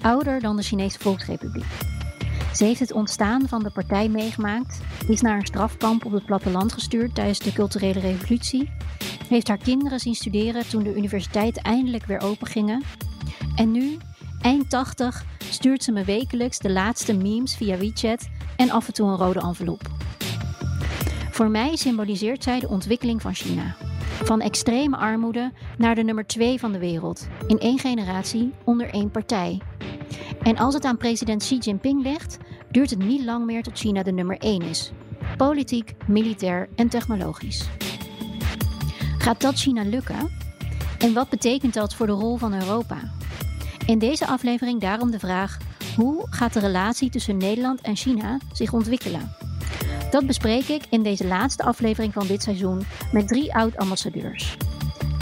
Ouder dan de Chinese Volksrepubliek. Ze heeft het ontstaan van de partij meegemaakt, is naar een strafkamp op het platteland gestuurd tijdens de culturele revolutie, heeft haar kinderen zien studeren toen de universiteiten eindelijk weer open gingen. En nu, eind 80, stuurt ze me wekelijks de laatste memes via WeChat en af en toe een rode envelop. Voor mij symboliseert zij de ontwikkeling van China. Van extreme armoede naar de nummer 2 van de wereld. In één generatie onder één partij. En als het aan president Xi Jinping ligt, duurt het niet lang meer tot China de nummer 1 is. Politiek, militair en technologisch. Gaat dat China lukken? En wat betekent dat voor de rol van Europa? In deze aflevering daarom de vraag: hoe gaat de relatie tussen Nederland en China zich ontwikkelen? Dat bespreek ik in deze laatste aflevering van dit seizoen met drie oud-ambassadeurs.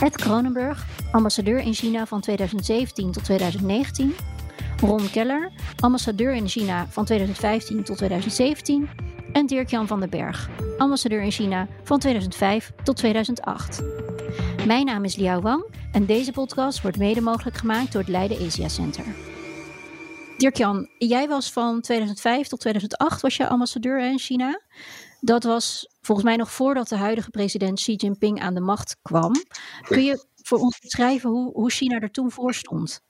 Ed Kronenburg, ambassadeur in China van 2017 tot 2019. Ron Keller, ambassadeur in China van 2015 tot 2017. En Dirk-Jan van den Berg, ambassadeur in China van 2005 tot 2008. Mijn naam is Liao Wang en deze podcast wordt mede mogelijk gemaakt door het Leiden Asia Center. Dirk-Jan, jij was van 2005 tot 2008 was je ambassadeur in China. Dat was volgens mij nog voordat de huidige president Xi Jinping aan de macht kwam. Kun je voor ons beschrijven hoe, hoe China er toen voor stond?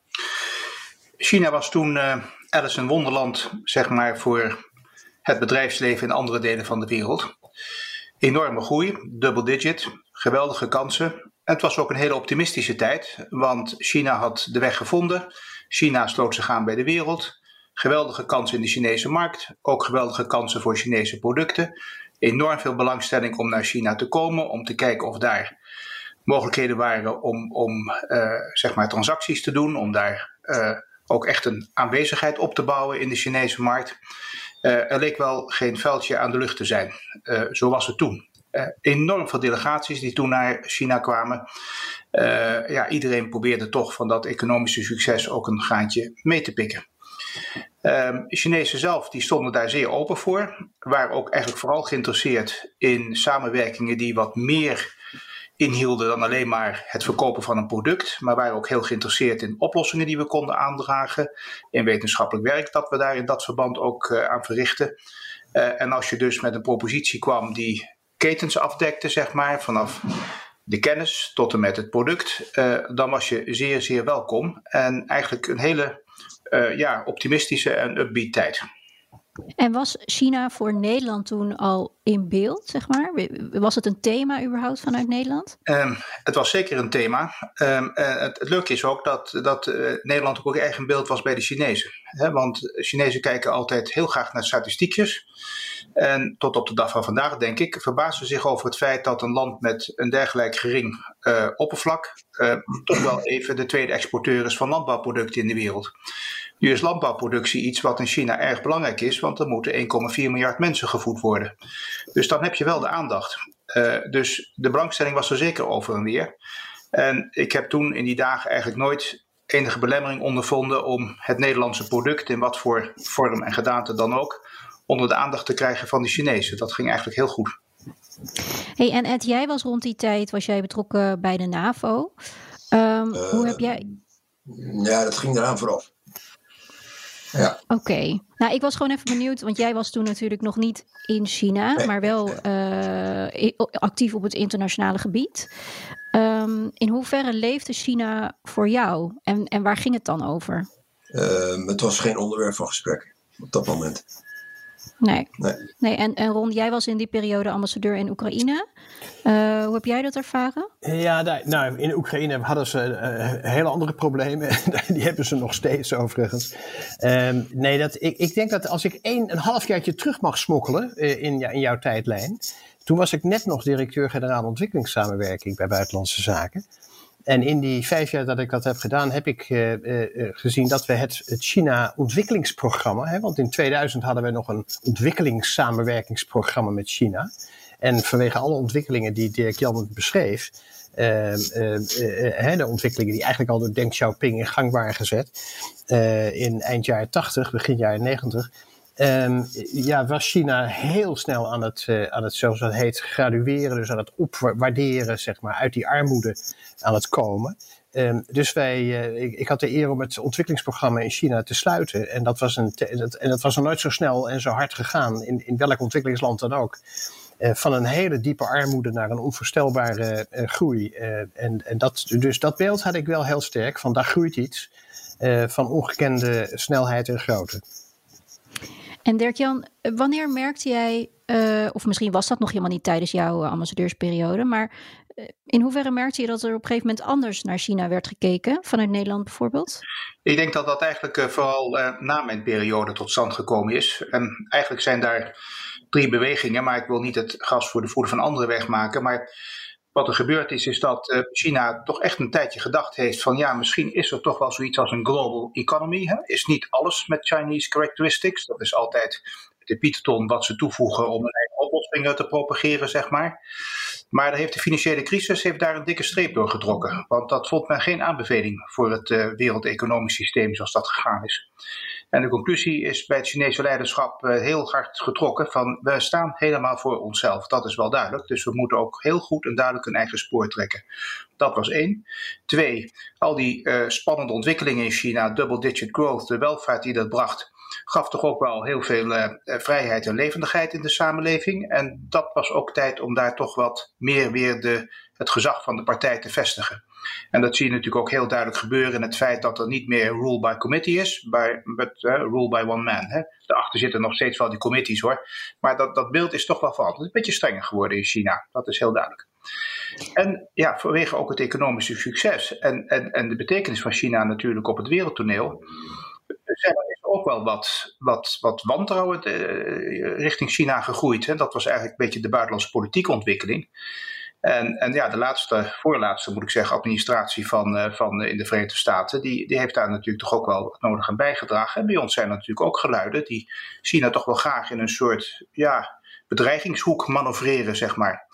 China was toen uh, Alice in Wonderland, zeg maar, voor het bedrijfsleven in andere delen van de wereld. Enorme groei, double digit, geweldige kansen. En het was ook een hele optimistische tijd, want China had de weg gevonden. China sloot zich aan bij de wereld. Geweldige kansen in de Chinese markt, ook geweldige kansen voor Chinese producten. Enorm veel belangstelling om naar China te komen, om te kijken of daar mogelijkheden waren om, om uh, zeg maar transacties te doen, om daar uh, ook echt een aanwezigheid op te bouwen in de Chinese markt. Uh, er leek wel geen vuiltje aan de lucht te zijn. zo was het toen. enorm veel delegaties die toen naar China kwamen. ja, iedereen probeerde toch van dat economische succes ook een gaantje mee te pikken. Um, Chinezen zelf die stonden daar zeer open voor. Waren ook eigenlijk vooral geïnteresseerd in samenwerkingen die wat meer inhielden dan alleen maar het verkopen van een product. Maar waren ook heel geïnteresseerd in oplossingen die we konden aandragen. In wetenschappelijk werk dat we daar in dat verband ook uh, aan verrichten. Uh, en als je dus met een propositie kwam die ketens afdekte, zeg maar, vanaf de kennis tot en met het product, uh, dan was je zeer, zeer welkom. En eigenlijk een hele ja, optimistische en upbeat tijd. En was China voor Nederland toen al in beeld, zeg maar? Was het een thema überhaupt vanuit Nederland? Um, het was zeker een thema. Um, uh, het, het, leuke is ook dat, dat uh, Nederland ook eigen in beeld was bij de Chinezen. He, want Chinezen kijken altijd heel graag naar statistiekjes. En tot op de dag van vandaag, denk ik, verbazen ze zich over het feit dat een land met een dergelijk gering uh, oppervlak toch wel even de tweede exporteur is van landbouwproducten in de wereld. Nu is landbouwproductie iets wat in China erg belangrijk is, want er moeten 1,4 miljard mensen gevoed worden. Dus dan heb je wel de aandacht. Uh, dus de belangstelling was er zeker over en weer. En ik heb toen in die dagen eigenlijk nooit enige belemmering ondervonden om het Nederlandse product, in wat voor vorm en gedaante dan ook, onder de aandacht te krijgen van de Chinezen. Dat ging eigenlijk heel goed. Hey, en Ed, jij was rond die tijd was jij betrokken bij de NAVO. Um, uh, hoe heb jij. Ja, dat ging eraan vooraf. Ja. Oké. Okay. Nou, ik was gewoon even benieuwd, want jij was toen natuurlijk nog niet in China, nee. maar wel uh, actief op het internationale gebied. Um, in hoeverre leefde China voor jou en, en waar ging het dan over? Uh, het was geen onderwerp van gesprek op dat moment. Nee. nee. nee. En, en Ron, jij was in die periode ambassadeur in Oekraïne. Uh, hoe heb jij dat ervaren? Ja, nou, in Oekraïne hadden ze uh, hele andere problemen. die hebben ze nog steeds overigens. Um, nee, dat, ik, ik denk dat als ik een, een half jaartje terug mag smokkelen uh, in, in jouw tijdlijn. Toen was ik net nog directeur-generaal ontwikkelingssamenwerking bij Buitenlandse Zaken. En in die vijf jaar dat ik dat heb gedaan, heb ik uh, uh, gezien dat we het, China-ontwikkelingsprogramma, want in 2000 hadden we nog een ontwikkelingssamenwerkingsprogramma met China. En vanwege alle ontwikkelingen die Dirk Jan beschreef, uh, de ontwikkelingen die eigenlijk al door Deng Xiaoping in gang waren gezet in eind jaren 80, begin jaren 90, Um, ja, was China heel snel aan het, uh, aan het, zoals dat heet, gradueren, dus aan het opwaarderen, zeg maar, uit die armoede aan het komen. Um, dus wij, uh, ik, had de eer om het ontwikkelingsprogramma in China te sluiten. En dat was, een, en dat was nog nooit zo snel en zo hard gegaan, in, in welk ontwikkelingsland dan ook. Uh, van een hele diepe armoede naar een onvoorstelbare groei. en, en dat, dus dat beeld had ik wel heel sterk, van daar groeit iets van ongekende snelheid en grootte. En Dirk-Jan, wanneer merkte jij, uh, of misschien was dat nog helemaal niet tijdens jouw uh, ambassadeursperiode, maar uh, in hoeverre merkte je dat er op een gegeven moment anders naar China werd gekeken, vanuit Nederland bijvoorbeeld? Ik denk dat dat eigenlijk vooral na mijn periode tot stand gekomen is. En eigenlijk zijn daar drie bewegingen, maar ik wil niet het gas voor de voeten van anderen wegmaken. Maar wat er gebeurd is, is dat uh, China toch echt een tijdje gedacht heeft van ja, misschien is er toch wel zoiets als een global economy. Hè? Is niet alles met Chinese characteristics. Dat is altijd de pieton wat ze toevoegen om een eigen oplossing te propageren, zeg maar. Maar heeft de financiële crisis heeft daar een dikke streep door getrokken. Want dat vond men geen aanbeveling voor het uh, wereldeconomisch systeem zoals dat gegaan is. En de conclusie is bij het Chinese leiderschap uh, heel hard getrokken van we staan helemaal voor onszelf. Dat is wel duidelijk. Dus we moeten ook heel goed en duidelijk een eigen spoor trekken. Dat was één. Twee, al die uh, spannende ontwikkelingen in China, double digit growth, de welvaart die dat bracht, gaf toch ook wel heel veel uh, vrijheid en levendigheid in de samenleving. En dat was ook tijd om daar toch wat meer weer de, het gezag van de partij te vestigen. En dat zie je natuurlijk ook heel duidelijk gebeuren in het feit dat er niet meer rule by committee is, maar uh, rule by one man. Hè. Daarachter zitten nog steeds wel die committees hoor. Maar dat, dat beeld is toch wel veranderd. Het is een beetje strenger geworden in China, dat is heel duidelijk. En ja, vanwege ook het economische succes en, en, en de betekenis van China natuurlijk op het wereldtoneel, er ook wel wat, wat, wat wantrouwen uh, richting China gegroeid. Hè. Dat was eigenlijk een beetje de buitenlandse politieke ontwikkeling. En, en ja, de laatste, voorlaatste moet ik zeggen, administratie van, uh, van in de Verenigde Staten, die, die heeft daar natuurlijk toch ook wel wat nodig aan bijgedragen. En bij ons zijn er natuurlijk ook geluiden die China toch wel graag in een soort ja, bedreigingshoek manoeuvreren, zeg maar.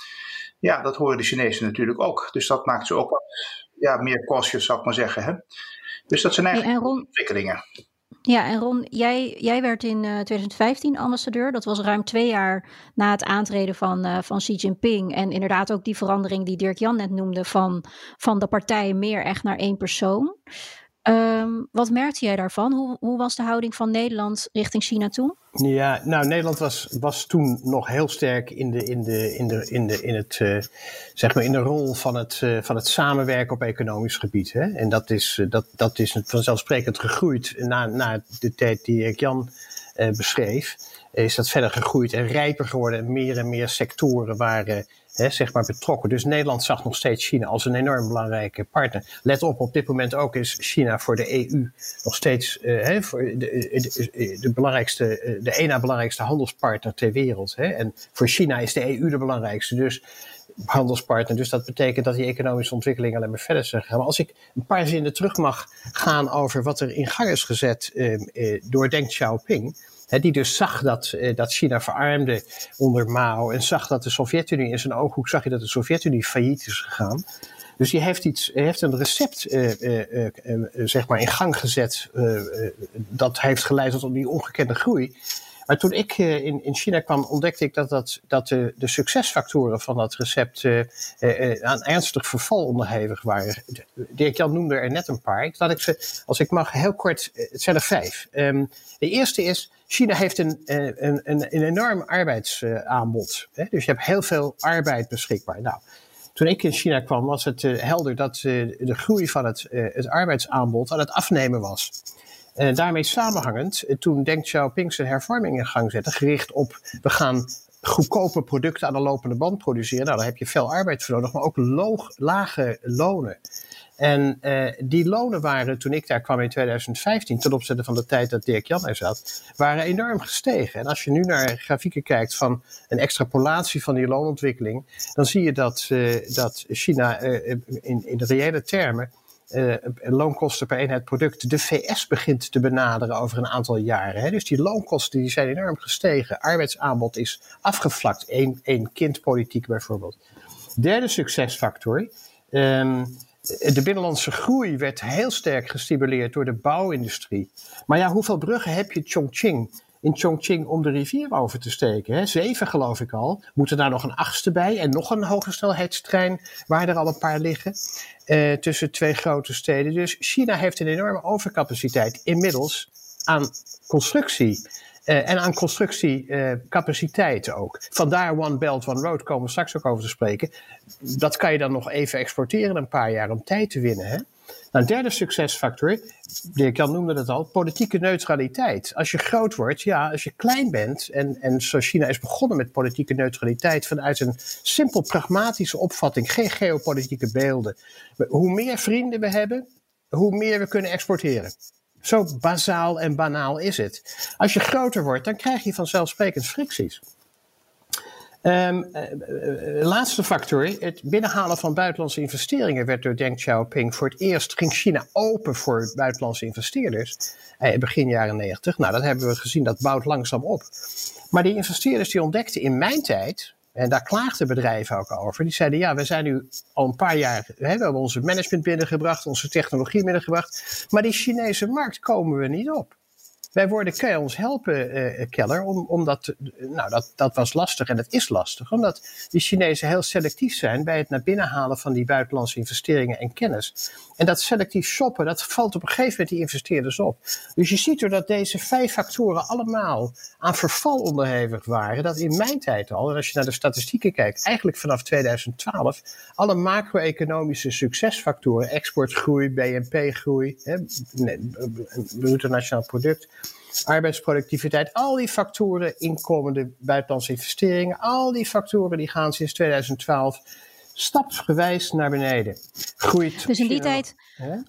Ja, dat horen de Chinezen natuurlijk ook. Dus dat maakt ze ook wat ja, meer cautious, zou ik maar zeggen. Hè? Dus dat zijn eigenlijk ontwikkelingen. Ja, en Ron, jij, jij werd in uh, eh, 2015 ambassadeur. Dat was ruim twee jaar na het aantreden van, uh, van Xi Jinping. En inderdaad ook die verandering die Dirk Jan net noemde van, van de partij meer echt naar één persoon. Um, wat merkte jij daarvan? Hoe, hoe was de houding van Nederland richting China toen? Ja, nou, Nederland was, was toen nog heel sterk in, de, in, de, in, de, in, de, in, het, uh, zeg maar in de rol van het, uh, van het samenwerken op economisch gebied. Hè? En dat is, uh, dat, dat is vanzelfsprekend gegroeid na, na de tijd die ik Jan beschreef. Is dat verder gegroeid en rijper geworden en meer en meer sectoren waren hè, zeg maar betrokken. Dus Nederland zag nog steeds China als een enorm belangrijke partner. Let op, op dit moment ook is China voor de EU nog steeds uh, hè, voor de, de, belangrijkste, eh, de ena belangrijkste handelspartner ter wereld. Hè. En voor China is de EU de belangrijkste. Dus handelspartner. Dus dat betekent dat die economische ontwikkeling alleen maar verder gegaan. Maar als ik een paar zinnen terug mag gaan over wat er in gang is gezet uh, uh, door Deng Xiaoping die dus zag dat, eh, dat China verarmde onder Mao en zag dat de Sovjet-Unie in zijn ooghoek zag je dat de Sovjet-Unie failliet is gegaan. Dus die heeft, iets, heeft een recept uh, zeg maar in gang gezet dat heeft geleid tot die ongekende groei. Maar toen ik in, in China kwam, ontdekte ik dat, dat, dat de, de succesfactoren van dat recept aan ernstig verval onderhevig waren. Dirk-Jan noemde er net een paar. Laat ik ze, als ik mag, heel kort, het zijn er vijf. Um, de eerste is, China heeft een, een, een, een enorm arbeidsaanbod. Hè? Dus je hebt heel veel arbeid beschikbaar. Nou, toen ik in China kwam, was het uh, helder dat uh, de groei van het, het arbeidsaanbod aan het afnemen was. En daarmee samenhangend, toen Deng Xiaoping zijn hervorming in gang zette, gericht op we gaan goedkope producten aan de lopende band produceren. Nou, dan heb je veel arbeid voor nodig, maar ook lage lonen. En uh, die lonen waren, toen ik daar kwam in 2015, ten opzichte van de tijd dat Dirk Jan er zat, waren enorm gestegen. En als je nu naar grafieken kijkt van een extrapolatie van die loonontwikkeling, dan zie je dat, uh, dat China uh, in, in reële termen loonkosten per eenheid product de VS begint te benaderen over een aantal jaren. Hè. Dus die loonkosten die zijn enorm gestegen. Arbeidsaanbod is afgevlakt. Eén één kindpolitiek bijvoorbeeld. Derde succesfactor. Um, de binnenlandse groei werd heel sterk gestimuleerd door de bouwindustrie. Maar ja, hoeveel bruggen heb je Chongqing, in Chongqing om de rivier over te steken? Hè? Zeven geloof ik al. Moet er daar nog een achtste bij en nog een hogesnelheidstrein waar er al een paar liggen uh, tussen twee grote steden. Dus China heeft een enorme overcapaciteit inmiddels aan constructie. Uh, en aan constructiecapaciteit uh, ook. Vandaar One Belt, One Road komen we straks ook over te spreken. Dat kan je dan nog even exporteren een paar jaar om tijd te winnen. Hè? Nou, een derde succesfactor, Dirk Jan noemde het al, politieke neutraliteit. Als je groot wordt, ja, als je klein bent, en, en zoals China is begonnen met politieke neutraliteit vanuit een simpel pragmatische opvatting, geen geopolitieke beelden. Hoe meer vrienden we hebben, hoe meer we kunnen exporteren. Zo bazaal en banaal is het. Als je groter wordt, dan krijg je vanzelfsprekend fricties. Um, uh, laatste factor, het binnenhalen van buitenlandse investeringen werd door Deng Xiaoping voor het eerst, ging China open voor buitenlandse investeerders, uh, begin jaren 90. Nou, dat hebben we gezien, dat bouwt langzaam op. Maar die investeerders die ontdekten in mijn tijd, en daar klaagden bedrijven ook over. Die zeiden, ja, we zijn nu al een paar jaar, we hebben onze management binnengebracht, onze technologie binnengebracht. Maar die Chinese markt komen we niet op. Wij worden, kan je ons helpen, uh, Keller? Om, omdat, nou, dat, dat was lastig en dat is lastig. Omdat die Chinezen heel selectief zijn bij het naar binnen halen van die buitenlandse investeringen en kennis. En dat selectief shoppen, dat valt op een gegeven moment die investeerders op. Dus je ziet er dat deze vijf factoren allemaal aan verval onderhevig waren. Dat in mijn tijd al, en als je naar de statistieken kijkt, eigenlijk vanaf 2012, alle macro-economische succesfactoren, exportgroei, BNP-groei, bruto nationaal product, arbeidsproductiviteit, al die factoren, inkomende buitenlandse investeringen, al die factoren die gaan sinds 2012 stapsgewijs naar beneden. Groeit. Dus in die tijd,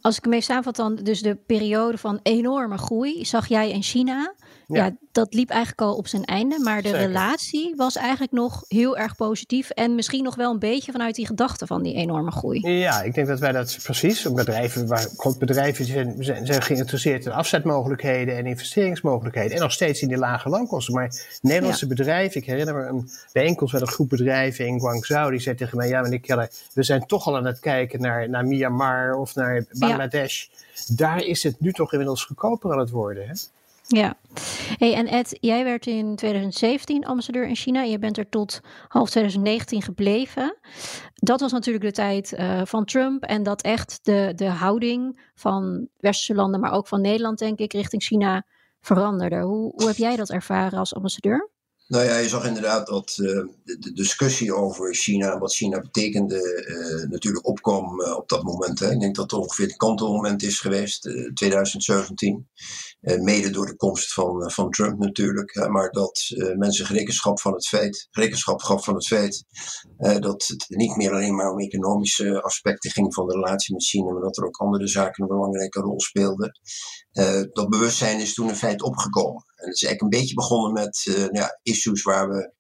als ik hem even samenvat, dan dus de periode van enorme groei, zag jij in China. Ja. dat liep eigenlijk al op zijn einde. Maar de relatie was eigenlijk nog heel erg positief. En misschien nog wel een beetje vanuit die gedachte van die enorme groei. Ja, ik denk dat wij dat precies. Bedrijven, waar, bedrijven zijn, zijn, zijn geïnteresseerd in afzetmogelijkheden en investeringsmogelijkheden. En nog steeds in die lage loonkosten. Maar Nederlandse bedrijven, ik herinner me een bijeenkomst met een groep bedrijven in Guangzhou. Die zei tegen mij: Ja, meneer Keller, we zijn toch al aan het kijken naar, naar Myanmar of naar Bangladesh. Daar is het nu toch inmiddels goedkoper aan het worden. Hè? Ja. Hey, en Ed, jij werd in 2017 ambassadeur in China. Je bent er tot half 2019 gebleven. Dat was natuurlijk de tijd uh, van Trump. En dat echt de, de houding van westerse landen, maar ook van Nederland, denk ik, richting China veranderde. Hoe, hoe heb jij dat ervaren als ambassadeur? Nou ja, je zag inderdaad dat uh, de, discussie over China, wat China betekende, uh, natuurlijk opkwam uh, op dat moment. Hè. Ik denk dat het ongeveer het kantelmoment is geweest, 2017. mede door de komst van, van Trump natuurlijk. Hè, maar dat mensen rekenschap van het feit, rekenschap gaf van het feit dat het niet meer alleen maar om economische aspecten ging van de relatie met China, maar dat er ook andere zaken een belangrijke rol speelden. dat bewustzijn is toen in feite opgekomen. En het is eigenlijk een beetje begonnen met uh, nou ja, issues waar we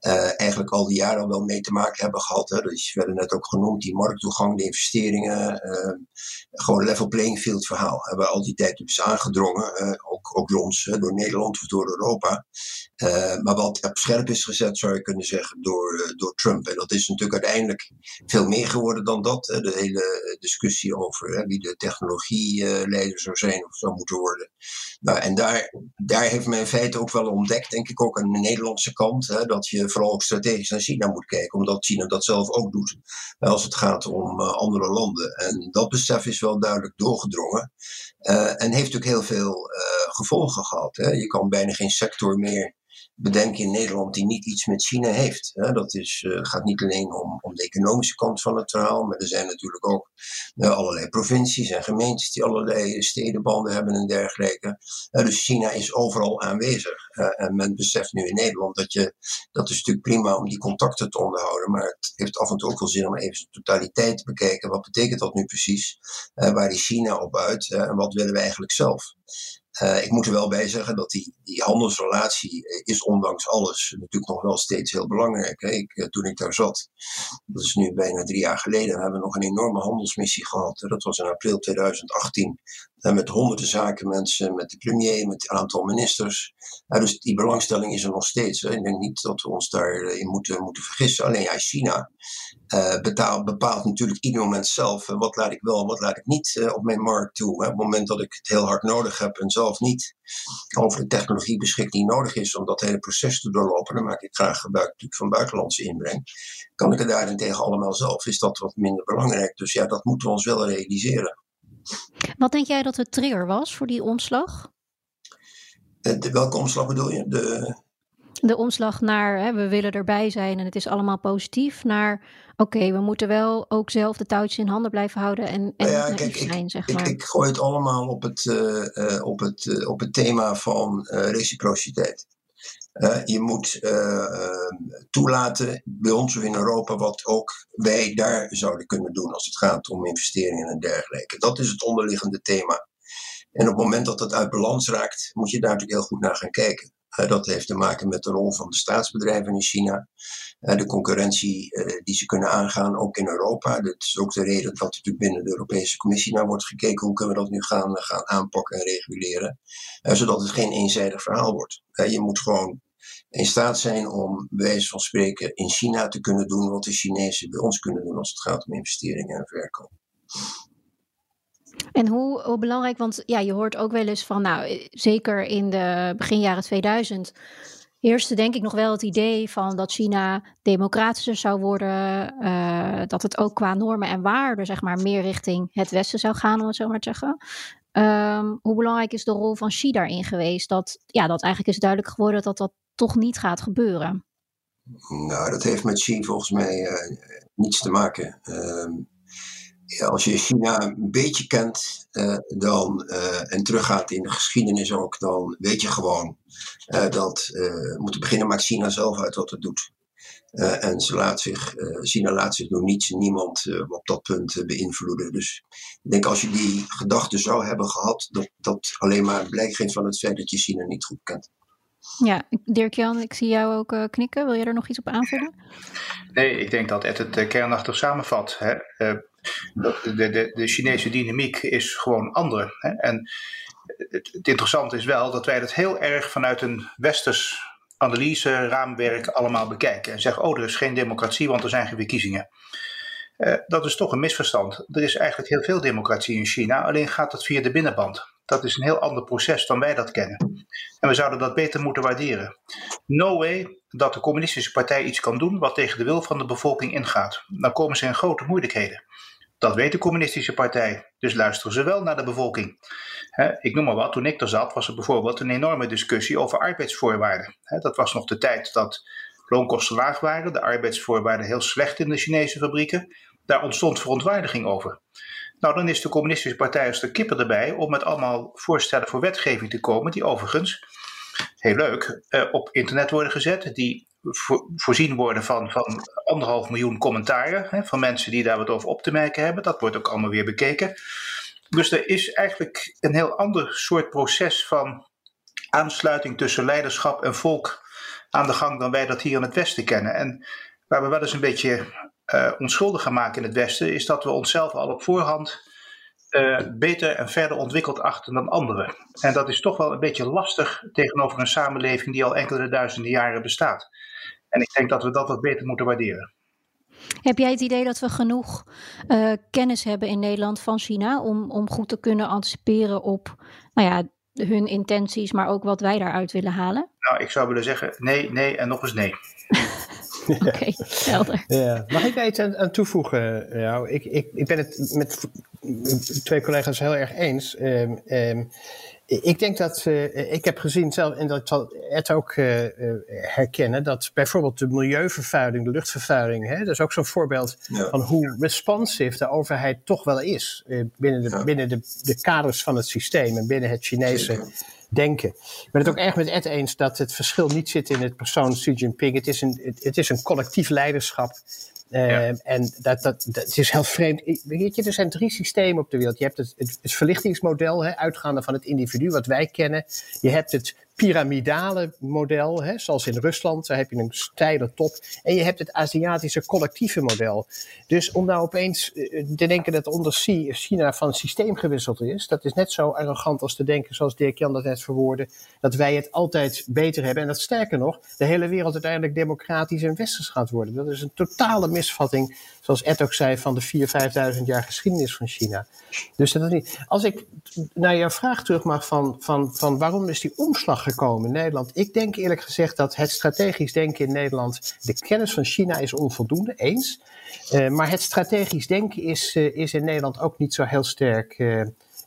uh, eigenlijk al die jaren wel mee te maken hebben gehad. Hè. Dus werden net ook genoemd, die markttoegang, de investeringen. Uh, gewoon level playing field verhaal. Hebben we al die tijd is aangedrongen. Uh, ook, ook door ons, door Nederland of door Europa. Maar wat op scherp is gezet, zou je kunnen zeggen, door, door Trump. En dat is natuurlijk uiteindelijk veel meer geworden dan dat. De hele discussie over wie de technologieleider zou zijn of zou moeten worden. Nou, en daar, daar heeft men in feite ook wel ontdekt, denk ik ook aan de Nederlandse kant, hè, dat je vooral ook strategisch naar China moet kijken, omdat China dat zelf ook doet als het gaat om uh, andere landen. En dat besef is wel duidelijk doorgedrongen en heeft natuurlijk heel veel gevolgen gehad. Hè. Je kan bijna geen sector meer bedenken in Nederland die niet iets met China heeft. Dat is, uh, gaat niet alleen om, om de economische kant van het verhaal, maar er zijn natuurlijk ook uh, allerlei provincies en gemeentes die allerlei stedenbanden hebben en dergelijke. Uh, dus China is overal aanwezig. en men beseft nu in Nederland dat je, dat is natuurlijk prima om die contacten te onderhouden, maar het heeft af en toe ook wel zin om even de totaliteit te bekijken. Wat betekent dat nu precies? waar is China op uit en wat willen we eigenlijk zelf? Uh, ik moet er wel bij zeggen dat die, die handelsrelatie is ondanks alles natuurlijk nog wel steeds heel belangrijk. Hè. Ik, uh, toen ik daar zat, dat is nu bijna drie jaar geleden, hebben we nog een enorme handelsmissie gehad. Dat was in april 2018. En met honderden zakenmensen, met de premier, met een aantal ministers. Ja, dus die belangstelling is er nog steeds. Hè. Ik denk niet dat we ons daarin moeten, moeten vergissen. Alleen ja, China uh, betaalt, bepaalt natuurlijk ieder moment zelf wat laat ik wel en wat laat ik niet op mijn markt toe. Hè. Op het moment dat ik het heel hard nodig heb en zelf niet over de technologie beschik die nodig is om dat hele proces te doorlopen, dan maak ik graag gebruik van buitenlandse inbreng. Kan ik het daarentegen allemaal zelf, is dat wat minder belangrijk. Dus ja, dat moeten we ons wel realiseren. Wat denk jij dat de trigger was voor die omslag? De, welke omslag bedoel je? De, de omslag naar hè, we willen erbij zijn en het is allemaal positief, naar oké, we moeten wel ook zelf de touwtjes in handen blijven houden en, en ja, kijk, zijn, ik, zeg maar. Ik, ik, gooi het allemaal op het, uh, uh, op het, uh, op het thema van reciprociteit. Je moet toelaten bij ons of in Europa wat ook wij daar zouden kunnen doen als het gaat om investeringen en dergelijke. Dat is het onderliggende thema. En op het moment dat dat uit balans raakt, moet je daar natuurlijk heel goed naar gaan kijken. Uh, dat heeft te maken met de rol van de staatsbedrijven in China. Uh, de concurrentie uh, die ze kunnen aangaan, ook in Europa. Dat is ook de reden dat natuurlijk binnen de Europese Commissie naar wordt gekeken. Hoe kunnen we dat nu gaan, gaan aanpakken en reguleren? zodat het geen eenzijdig verhaal wordt. je moet gewoon in staat zijn om, bij wijze van spreken, in China te kunnen doen wat de Chinezen bij ons kunnen doen als het gaat om investeringen en verkoop. En hoe, hoe, belangrijk, want ja, je hoort ook wel eens van, nou, zeker in de begin jaren 2000 heerste denk ik nog wel het idee van dat China democratischer zou worden, uh, dat het ook qua normen en waarden, zeg maar, meer richting het Westen zou gaan, om het zo maar te zeggen. Um, hoe belangrijk is de rol van Xi daarin geweest? Dat, ja, dat eigenlijk is duidelijk geworden dat dat toch niet gaat gebeuren. Nou, dat heeft met Xi volgens mij uh, niets te maken. Uh, als je China een beetje kent uh, dan, uh, en teruggaat in de geschiedenis ook, dan weet je gewoon uh, dat we moeten beginnen maakt China zelf uit wat het doet. en ze laat zich, China laat zich door niets en niemand op dat punt beïnvloeden. Dus ik denk als je die gedachte zou hebben gehad, dat dat alleen maar blijk geeft van het feit dat je China niet goed kent. Ja, Dirk-Jan, ik zie jou ook uh, knikken. Wil je er nog iets op aanvullen? Nee, ik denk dat Ed het uh, kernachtig samenvat. Hè. Uh, de, de, de Chinese dynamiek is gewoon andere. Hè. En het, het, interessante is wel dat wij dat heel erg vanuit een westers analyse, raamwerk allemaal bekijken. En zeggen, oh, er is geen democratie, want er zijn geen verkiezingen. dat is toch een misverstand. Er is eigenlijk heel veel democratie in China, alleen gaat dat via de binnenband. Dat is een heel ander proces dan wij dat kennen. En we zouden dat beter moeten waarderen. No way dat de communistische partij iets kan doen wat tegen de wil van de bevolking ingaat. Dan komen ze in grote moeilijkheden. Dat weet de communistische partij, dus luisteren ze wel naar de bevolking. ik noem maar wat, toen ik er zat was er bijvoorbeeld een enorme discussie over arbeidsvoorwaarden. dat was nog de tijd dat loonkosten laag waren, de arbeidsvoorwaarden heel slecht in de Chinese fabrieken. Daar ontstond verontwaardiging over. Nou, dan is de Communistische Partij als de kippen erbij om met allemaal voorstellen voor wetgeving te komen, die overigens, heel leuk, eh, op internet worden gezet, die voorzien worden van, van anderhalf miljoen commentaren hè, van mensen die daar wat over op te merken hebben. Dat wordt ook allemaal weer bekeken. Dus er is eigenlijk een heel ander soort proces van aansluiting tussen leiderschap en volk aan de gang dan wij dat hier in het Westen kennen. En waar we wel eens een beetje uh, onschuldig gaan maken in het Westen, is dat we onszelf al op voorhand uh, beter en verder ontwikkeld achten dan anderen. En dat is toch wel een beetje lastig tegenover een samenleving die al enkele duizenden jaren bestaat. En ik denk dat we dat wat beter moeten waarderen. Heb jij het idee dat we genoeg uh, kennis hebben in Nederland van China om, om goed te kunnen anticiperen op nou ja, hun intenties, maar ook wat wij daaruit willen halen? Nou, ik zou willen zeggen nee, nee en nog eens nee. Oké, okay, helder. Ja. Mag ik daar iets aan, toevoegen? Nou, ik, ik, ik ben het met twee collega's heel erg eens. Um, um, Ik denk dat, uh, ik heb gezien zelf, en dat zal Ed ook uh, herkennen, dat bijvoorbeeld de milieuvervuiling, de luchtvervuiling, hè, dat is ook zo'n voorbeeld van hoe responsive de overheid toch wel is binnen, de, binnen de, de kaders van het systeem en binnen het Chinese denken. Ik ben het ook erg met Ed eens dat het verschil niet zit in het persoon Xi Jinping. Het is een, het, het is een collectief leiderschap Ehm, en dat, dat, dat is heel vreemd. Weet je, er zijn drie systemen op de wereld. Je hebt het, het, het verlichtingsmodel, hè, uitgaande van het individu, wat wij kennen. Je hebt het piramidale model, hè, zoals in Rusland, daar heb je een steile top. En je hebt het Aziatische collectieve model. Dus om nou opeens eh, te denken dat onder China van systeem gewisseld is, dat is net zo arrogant als te denken, zoals Dirk Jan dat net verwoordde, dat wij het altijd beter hebben. En dat sterker nog, de hele wereld uiteindelijk democratisch en westers gaat worden. Dat is een totale misvatting, zoals Ed ook zei, van de 4.000, 5.000 jaar geschiedenis van China. Dus dat niet. Als ik naar jouw vraag terug mag van, van, van waarom is die omslag gekomen in Nederland? Ik denk eerlijk gezegd dat het strategisch denken in Nederland, de kennis van China is onvoldoende, eens. Uh, maar het strategisch denken is, uh, is in Nederland ook niet zo heel sterk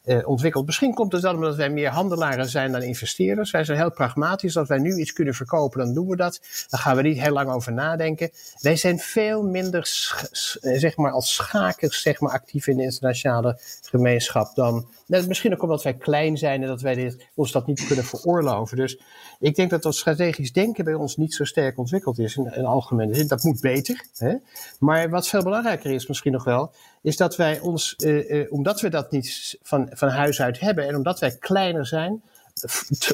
uh, ontwikkeld. Misschien komt het dan omdat wij meer handelaren zijn dan investeerders. Wij zijn heel pragmatisch. Als wij nu iets kunnen verkopen, dan doen we dat. Dan gaan we niet heel lang over nadenken. Wij zijn veel minder, eh, zeg maar, als schakers, zeg maar, actief in de internationale gemeenschap dan. Misschien ook omdat wij klein zijn en dat wij ons dat niet kunnen veroorloven. Dus ik denk dat dat strategisch denken bij ons niet zo sterk ontwikkeld is in, in algemene zin. Dat moet beter. Hè? Maar wat veel belangrijker is misschien nog wel, is dat wij ons, uh, uh, omdat we dat niet van, van huis uit hebben en omdat wij kleiner zijn,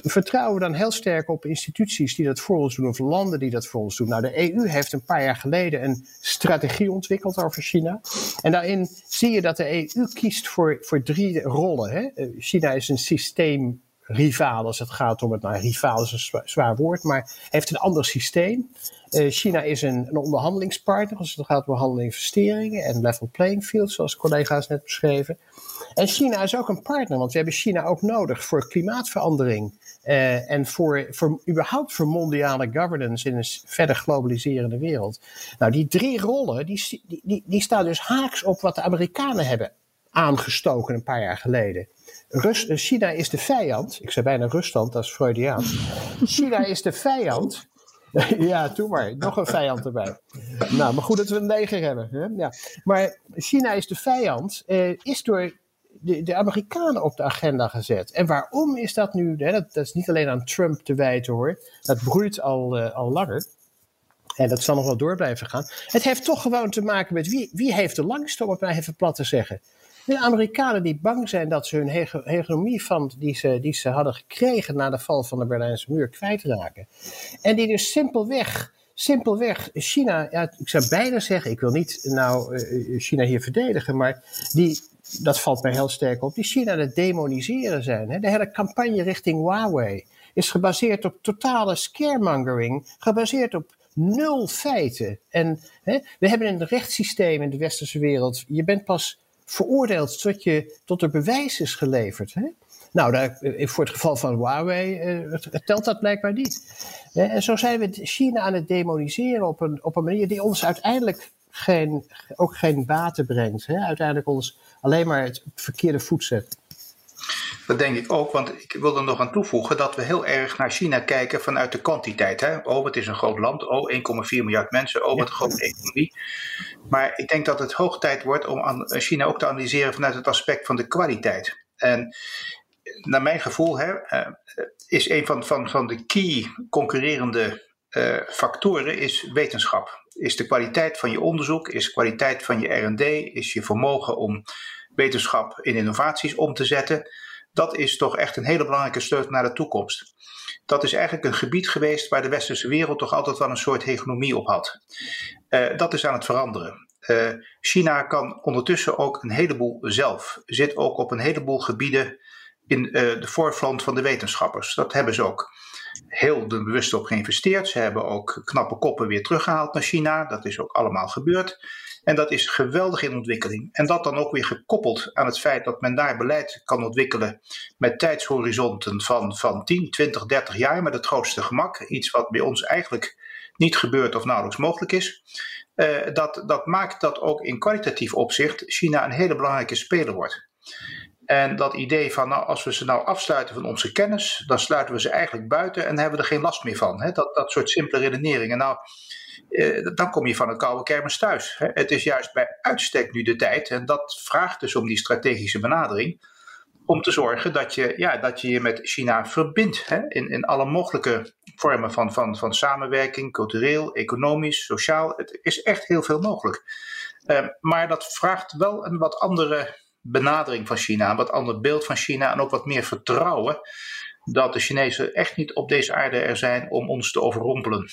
vertrouwen we dan heel sterk op instituties die dat voor ons doen of landen die dat voor ons doen. Nou, de EU heeft een paar jaar geleden een strategie ontwikkeld over China. En daarin zie je dat de EU kiest voor, voor drie rollen. Hè? Eh, China is een systeem rivaal als het gaat om het. Nou, rivaal is een zwaar, woord, maar heeft een ander systeem. Uh, China is een, een, onderhandelingspartner als het gaat om handel investeringen en level playing field, zoals collega's net beschreven. En China is ook een partner, want we hebben China ook nodig voor klimaatverandering uh, en voor, voor überhaupt voor mondiale governance in een verder globaliserende wereld. Nou, die drie rollen, die, die, die staan dus haaks op wat de Amerikanen hebben aangestoken een paar jaar geleden. Rus, eh, China is de vijand. Ik zei bijna Rusland, dat is Freudiaans. China is de vijand. ja, doe maar. Nog een vijand erbij. Nou, maar goed dat we een leger hebben. Hè? Ja. Maar China is de vijand, eh, is door de, de, Amerikanen op de agenda gezet. En waarom is dat nu? Hè? Dat, is niet alleen aan Trump te wijten hoor. Dat broeit al, uh, al langer. En dat zal nog wel door blijven gaan. Het heeft toch gewoon te maken met wie, wie heeft de langste, om het maar even plat te zeggen. De Amerikanen die bang zijn dat ze hun hegemonie van, die, ze, die ze hadden gekregen na de val van de Berlijnse muur kwijtraken. En die dus simpelweg, simpelweg China, ja, ik zou bijna zeggen, ik wil niet nou uh, China hier verdedigen, maar die, dat valt mij heel sterk op, die China het demoniseren zijn. Hè? De hele campagne richting Huawei is gebaseerd op totale scaremongering, gebaseerd op nul feiten. En hè, we hebben een rechtssysteem in de westerse wereld. Je bent pas veroordeeld tot, je, tot er bewijs is geleverd. Hè? Nou, daar, eh, voor het geval van Huawei uh, telt dat blijkbaar niet. en zo zijn we China aan het demoniseren op een, op een manier die ons uiteindelijk geen, ook geen baten brengt. Hè? Uiteindelijk ons alleen maar het verkeerde voet zet. Dat denk ik ook, want ik wil er nog aan toevoegen dat we heel erg naar China kijken vanuit de kwantiteit. Hè? Oh, het is een groot land. Oh, 1,4 miljard mensen. Oh, wat een grote economie. Maar ik denk dat het hoog tijd wordt om China ook te analyseren vanuit het aspect van de kwaliteit. En naar mijn gevoel hè, eh, is een van, van, van de key concurrerende uh, factoren is wetenschap. Is de kwaliteit van je onderzoek, is de kwaliteit van je R&D, is je vermogen om wetenschap in innovaties om te zetten. Dat is toch echt een hele belangrijke sleutel naar de toekomst. Dat is eigenlijk een gebied geweest waar de westerse wereld toch altijd wel een soort hegemonie op had. Uh, dat is aan het veranderen. Uh, China kan ondertussen ook een heleboel zelf. Zit ook op een heleboel gebieden in uh, de voorfront van de wetenschappers. Dat hebben ze ook heel bewust op geïnvesteerd. Ze hebben ook knappe koppen weer teruggehaald naar China. Dat is ook allemaal gebeurd. En dat is geweldig in ontwikkeling. En dat dan ook weer gekoppeld aan het feit dat men daar beleid kan ontwikkelen met tijdshorizonten van, van 10, 20, 30 jaar met het grootste gemak. Iets wat bij ons eigenlijk niet gebeurt of nauwelijks mogelijk is. Uh, dat, dat maakt dat ook in kwalitatief opzicht China een hele belangrijke speler wordt. En dat idee van, nou, als we ze nou afsluiten van onze kennis, dan sluiten we ze eigenlijk buiten en hebben we er geen last meer van. Hè? Dat, dat soort simpele redeneringen. Nou, eh, dan kom je van een koude kermis thuis. Hè? Het is juist bij uitstek nu de tijd, en dat vraagt dus om die strategische benadering, om te zorgen dat je ja, dat je, je met China verbindt hè? In, in alle mogelijke vormen van, van, van samenwerking, cultureel, economisch, sociaal. Het is echt heel veel mogelijk. Uh, maar dat vraagt wel een wat andere benadering van China, een wat ander beeld van China en ook wat meer vertrouwen dat de Chinezen echt niet op deze aarde er zijn om ons te overrompelen.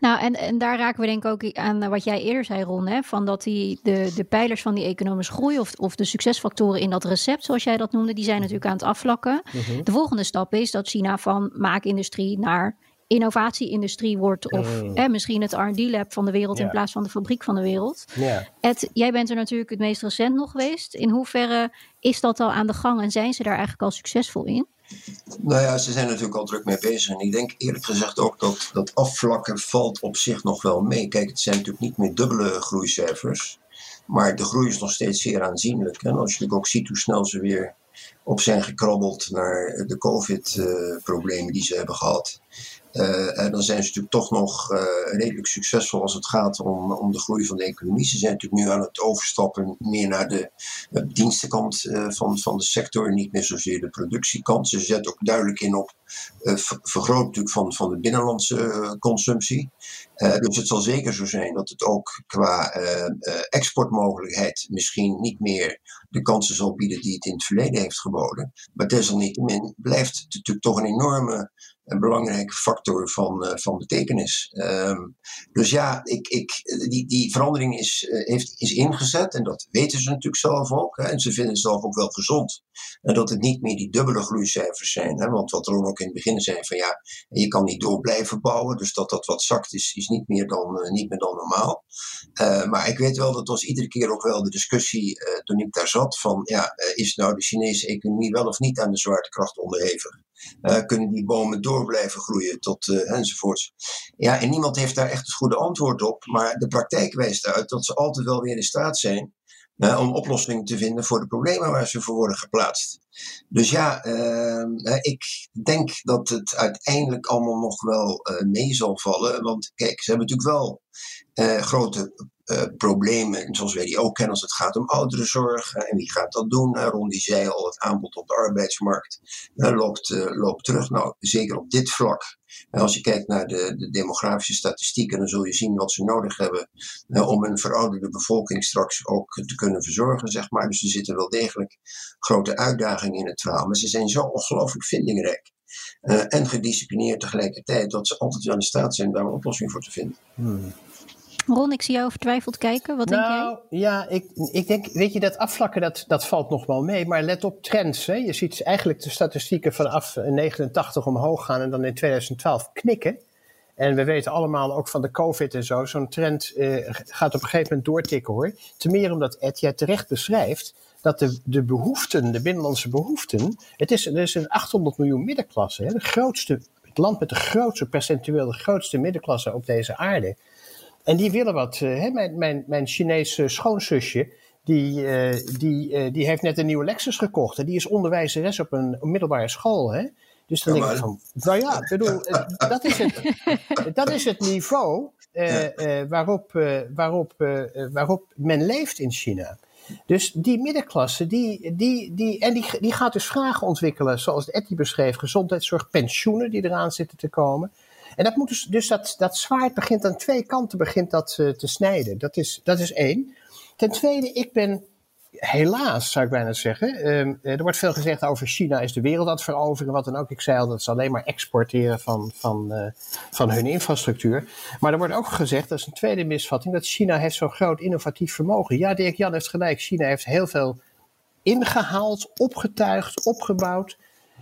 Nou, en, en daar raken we denk ik ook aan wat jij eerder zei, Ron. Hè, van dat die, de, de pijlers van die economische groei of, of de succesfactoren in dat recept, zoals jij dat noemde, die zijn natuurlijk aan het afvlakken. Mhm. De volgende stap is dat China van maakindustrie naar innovatieindustrie wordt. Of mm. misschien het R&D-lab van de wereld in plaats van de fabriek van de wereld. Ja. Ed, jij bent er natuurlijk het meest recent nog geweest. In hoeverre is dat al aan de gang en zijn ze daar eigenlijk al succesvol in? Nou ja, ze zijn natuurlijk al druk mee bezig. En ik denk eerlijk gezegd ook dat dat afvlakken valt op zich nog wel mee. Kijk, het zijn natuurlijk niet meer dubbele groeicijfers. Maar de groei is nog steeds zeer aanzienlijk. En als je natuurlijk ook ziet hoe snel ze weer op zijn gekrabbeld naar de COVID-problemen eh, die ze hebben gehad. Uh, en dan zijn ze natuurlijk toch nog uh, redelijk succesvol als het gaat om, om de groei van de economie. Ze zijn natuurlijk nu aan het overstappen meer naar de dienstenkant van, van de sector, niet meer zozeer de productiekant. Ze zetten ook duidelijk in op vergroot natuurlijk van, van de binnenlandse consumptie. dus het zal zeker zo zijn dat het ook qua exportmogelijkheid misschien niet meer de kansen zal bieden die het in het verleden heeft geboden. Maar desalniettemin blijft het natuurlijk toch een enorme een belangrijke factor van, uh, van betekenis. Um, dus ja, ik, ik, die, die verandering is, uh, heeft, is ingezet en dat weten ze natuurlijk zelf ook. Hè, en ze vinden het zelf ook wel gezond. En dat het niet meer die dubbele groeicijfers zijn. Hè, want wat Ron ook in het begin zei van ja, je kan niet door blijven bouwen. Dus dat dat wat zakt is, is niet, meer dan, uh, niet meer dan normaal. maar ik weet wel dat was iedere keer ook wel de discussie toen ik daar zat van ja, is nou de Chinese economie wel of niet aan de zwaartekracht onderhevig? Uh, kunnen die bomen door blijven groeien tot uh, enzovoorts. Ja, en niemand heeft daar echt het goede antwoord op. Maar de praktijk wijst uit dat ze altijd wel weer in staat zijn om oplossingen te vinden voor de problemen waar ze voor worden geplaatst. Dus ja, ehm, ik denk dat het uiteindelijk allemaal nog wel mee zal vallen. Want kijk, ze hebben natuurlijk wel grote uh, problemen, zoals wij die ook kennen als het gaat om ouderenzorg. en wie gaat dat doen? Uh, Ron die zei al, het aanbod op de arbeidsmarkt loopt, loopt terug. Nou, zeker op dit vlak. als je kijkt naar de, de, demografische statistieken, dan zul je zien wat ze nodig hebben om een verouderde bevolking straks ook te kunnen verzorgen, zeg maar. Dus er zitten wel degelijk grote uitdagingen in het verhaal. Maar ze zijn zo ongelooflijk vindingrijk. En gedisciplineerd tegelijkertijd, dat ze altijd wel in staat zijn daar een oplossing voor te vinden. Hmm. Ron, ik zie jou vertwijfeld kijken. Wat denk jij? Nou, ja, ik, ik denk, weet je, dat afvlakken, dat, dat valt nog wel mee. Maar let op trends. Hè. Je ziet eigenlijk de statistieken vanaf 89 omhoog gaan en dan in 2012 knikken. En we weten allemaal ook van de COVID en zo, zo'n trend uh, gaat op een gegeven moment doortikken hoor. Ten meer omdat Ed jij terecht beschrijft dat de, de behoeften, de binnenlandse behoeften, het is, er is een 800 miljoen middenklasse, hè, de grootste, het land met de grootste, percentueel de grootste middenklasse op deze aarde. En die willen wat. Uh, hè? Mijn, mijn, mijn Chinese schoonzusje, die, uh, die, uh, die heeft net een nieuwe Lexus gekocht. En die is onderwijzeres op een, middelbare school. Hè? Dus dan denk ik van, nou ja, bedoel, dat, is het, dat is het niveau waarop, waarop, waarop men leeft in China. Dus die middenklasse, die, die, die, en die, die gaat dus vragen ontwikkelen, zoals Etty beschreef, gezondheidszorg, pensioenen die eraan zitten te komen. En dat moet dus, dus dat, dat zwaard begint aan twee kanten begint dat, uh, te snijden. Dat is, dat is één. Ten tweede, ik ben helaas, zou ik bijna zeggen. Um, er wordt veel gezegd over China is de wereld aan het veroveren, wat dan ook. Ik zei al dat ze alleen maar exporteren van, van, uh, van hun infrastructuur. Maar er wordt ook gezegd, dat is een tweede misvatting, dat China heeft zo'n groot innovatief vermogen. Ja, Dirk Jan heeft gelijk. China heeft heel veel ingehaald, opgetuigd, opgebouwd.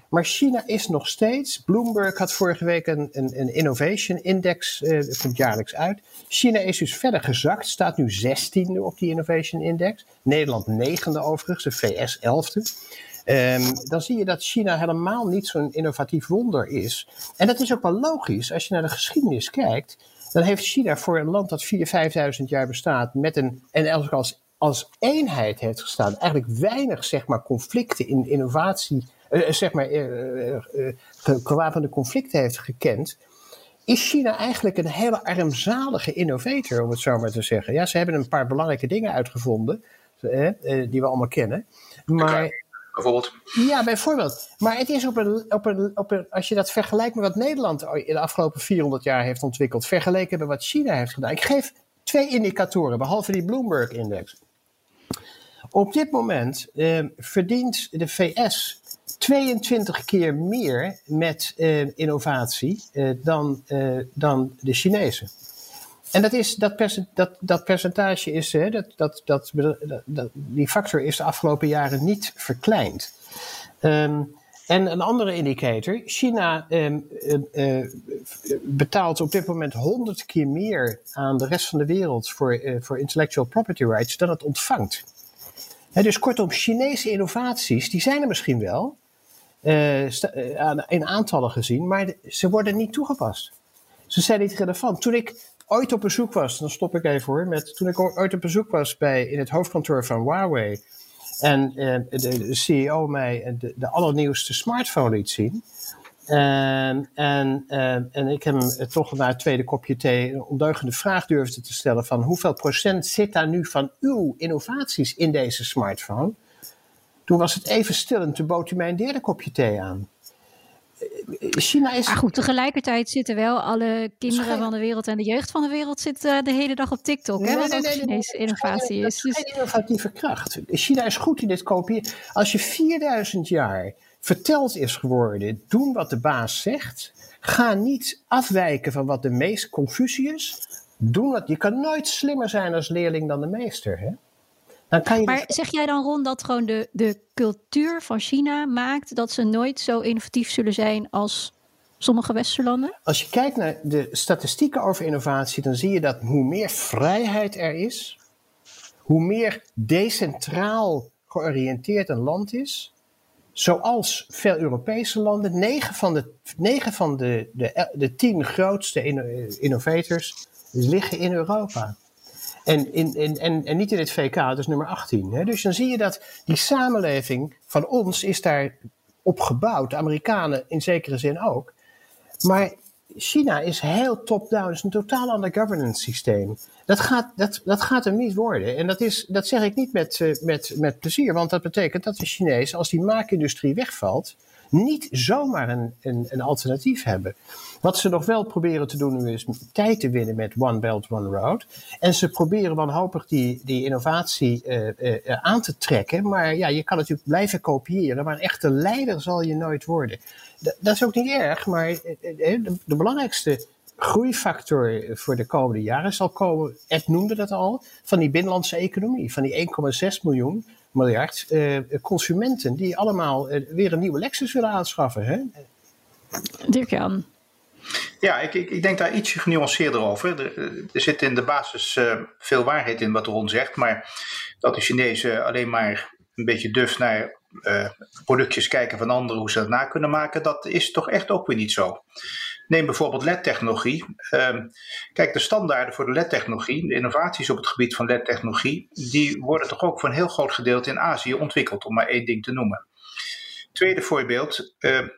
Maar China is nog steeds. Bloomberg had vorige week een, een, een innovation index, uh, komt jaarlijks uit. China is dus verder gezakt, staat nu 16e op die innovation index. Nederland negende overigens, de VS 11e. Um, dan zie je dat China helemaal niet zo'n innovatief wonder is. En dat is ook wel logisch. Als je naar de geschiedenis kijkt, dan heeft China voor een land dat 4.000, 5.000 jaar bestaat, met een, en als als eenheid heeft gestaan, eigenlijk weinig zeg maar, conflicten in innovatie, zeg maar, uh, gewapende conflicten heeft gekend, is China eigenlijk een hele armzalige innovator, om het zo maar te zeggen. Ja, ze hebben een paar belangrijke dingen uitgevonden, die we allemaal kennen. Maar bijvoorbeeld. Ja, bijvoorbeeld. Maar het is op een, op een, op een, als je dat vergelijkt met wat Nederland in de afgelopen 400 jaar heeft ontwikkeld, vergeleken met wat China heeft gedaan. Ik geef twee indicatoren, behalve die Bloomberg-index. Op dit moment eh, verdient de VS 22 keer meer met eh, innovatie eh, dan, eh, dan de Chinezen. En dat, is, dat, dat, dat percentage is, hè, dat, dat, dat, die factor is de afgelopen jaren niet verkleind. Um, en een andere indicator, China um, uh, betaalt op dit moment 100 keer meer aan de rest van de wereld voor, voor intellectual property rights dan het ontvangt. He, dus kortom, Chinese innovaties, die zijn er misschien wel, in aantallen gezien, maar ze worden niet toegepast. Ze zijn niet relevant. Toen ik ooit op bezoek was, dan stop ik even hoor, met, toen ik ooit op bezoek was bij, in het hoofdkantoor van Huawei en eh, de, CEO mij de, de allernieuwste smartphone liet zien. En, en, en ik heb hem toch na het tweede kopje thee een ondeugende vraag durfde te stellen van hoeveel procent zit daar nu van uw innovaties in deze smartphone? Toen was het even stil en toen bood hij mij een derde kopje thee aan. China is. Maar goed, tegelijkertijd zitten wel alle kinderen van de wereld en de jeugd van de wereld zitten eh, de hele dag op TikTok. hè, wat ook Chinese innovatie is. Dus... Geen innovatieve kracht. China is goed in dit kopiëren. Als je 4000 jaar verteld is geworden, doen wat de baas zegt. Ga niet afwijken van wat de meest Confucius. Doen wat, je kan nooit slimmer zijn als leerling dan de meester. Hè? Maar zeg jij dan rond dat gewoon de, de cultuur van China maakt dat ze nooit zo innovatief zullen zijn als sommige westerlanden? Als je kijkt naar de statistieken over innovatie, dan zie je dat hoe meer vrijheid er is, hoe meer decentraal georiënteerd een land is, zoals veel Europese landen, negen van de, negen van de, de, de tien grootste innovators liggen in Europa. En, in, en, en niet in het VK, is nummer 18. Hè? Dus dan zie je dat die samenleving van ons is daar op gebouwd. De Amerikanen in zekere zin ook. Maar China is heel top-down. Het is een totaal ander governance systeem. Dat gaat, dat, dat gaat hem niet worden. En dat, is, dat zeg ik niet met, uh, met, met plezier. Want dat betekent dat de Chinezen, als die maakindustrie wegvalt, niet zomaar een, een, een alternatief hebben. Wat ze nog wel proberen te doen nu is tijd te winnen met One Belt, One Road. En ze proberen wanhopig die, die innovatie uh, uh, aan te trekken. Maar ja, je kan natuurlijk blijven kopiëren, maar een echte leider zal je nooit worden. Dat is ook niet erg, maar de, de belangrijkste groeifactor voor de komende jaren zal komen, Ed noemde dat al, van die binnenlandse economie, van die 1,6 miljoen miljard uh, consumenten die allemaal uh, weer een nieuwe Lexus willen aanschaffen. Hè? Dirk-Jan. Ja, ik, ik, ik, denk daar iets genuanceerder over. Er, er zit in de basis uh, veel waarheid in wat Ron zegt, maar dat de Chinezen alleen maar een beetje duf naar productjes kijken van anderen, hoe ze dat na kunnen maken, dat is toch echt ook weer niet zo. Neem bijvoorbeeld LED-technologie. Ehm, kijk, de standaarden voor de LED-technologie, de innovaties op het gebied van LED-technologie, die worden toch ook voor een heel groot gedeelte in Azië ontwikkeld, om maar één ding te noemen. Tweede voorbeeld, ehm,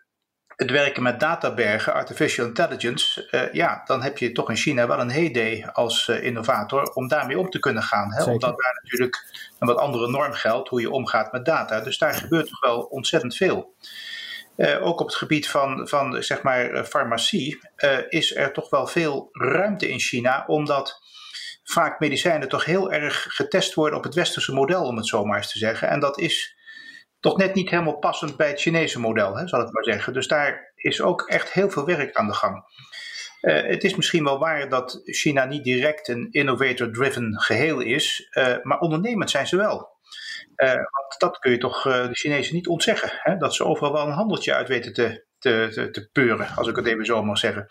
het werken met databergen, artificial intelligence, uh, ja, dan heb je toch in China wel een heyday als uh, innovator om daarmee om te kunnen gaan. Hè? Omdat daar natuurlijk een wat andere norm geldt hoe je omgaat met data. Dus daar gebeurt toch wel ontzettend veel. Uh, ook op het gebied van, van zeg maar, farmacie uh, is er toch wel veel ruimte in China, omdat vaak medicijnen toch heel erg getest worden op het westerse model, om het zo maar eens te zeggen. En dat is toch net niet helemaal passend bij het Chinese model, hè, zal ik maar zeggen. Dus daar is ook echt heel veel werk aan de gang. Het is misschien wel waar dat China niet direct een innovator-driven geheel is, maar ondernemend zijn ze wel. Uh, want dat kun je toch uh, de Chinezen niet ontzeggen. Hè? Dat ze overal wel een handeltje uit weten te, te, te, peuren, als ik het even zo mag zeggen.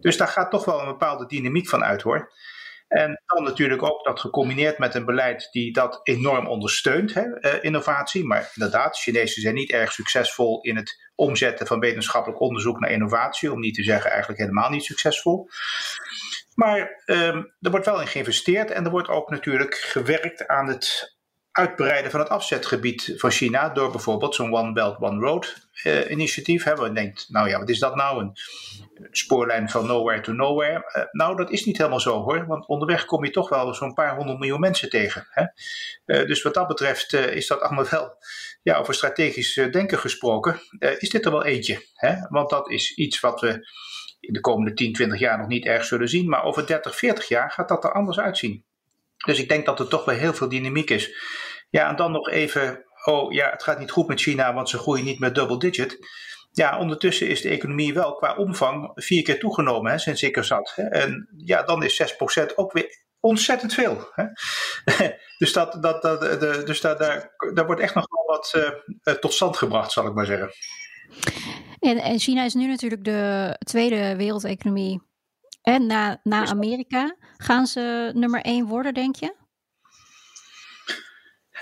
Dus daar gaat toch wel een bepaalde dynamiek van uit hoor. En dan natuurlijk ook dat gecombineerd met een beleid die dat enorm ondersteunt, hè, uh, innovatie. Maar inderdaad, Chinezen zijn niet erg succesvol in het omzetten van wetenschappelijk onderzoek naar innovatie, om niet te zeggen eigenlijk helemaal niet succesvol. Maar ehm, er wordt wel in geïnvesteerd en er wordt ook natuurlijk gewerkt aan het uitbreiden van het afzetgebied van China door bijvoorbeeld zo'n One Belt One Road uh, initiatief. Hebben we denkt, nou ja, wat is dat nou? Een spoorlijn van nowhere to nowhere. Uh, nou, dat is niet helemaal zo hoor, want onderweg kom je toch wel zo'n paar honderd miljoen mensen tegen. Hè? Uh, dus wat dat betreft is dat allemaal wel, ja, over strategisch denken gesproken, is dit er wel eentje. Hè? Want dat is iets wat we in de komende 10, 20 jaar nog niet erg zullen zien, maar over 30, 40 jaar gaat dat er anders uitzien. Dus ik denk dat er toch wel heel veel dynamiek is. Ja, en dan nog even, oh ja, het gaat niet goed met China, want ze groeien niet met double digit. Ja, ondertussen is de economie wel qua omvang vier keer toegenomen hè, sinds ik er zat. Hè. En ja, dan is 6% ook weer ontzettend veel. Hè. dus dat, dat, dat, de, dus daar, daar, daar wordt echt nog wel wat uh, tot stand gebracht, zal ik maar zeggen. En, en China is nu natuurlijk de tweede wereldeconomie en na, na Amerika. Gaan ze nummer één worden, denk je?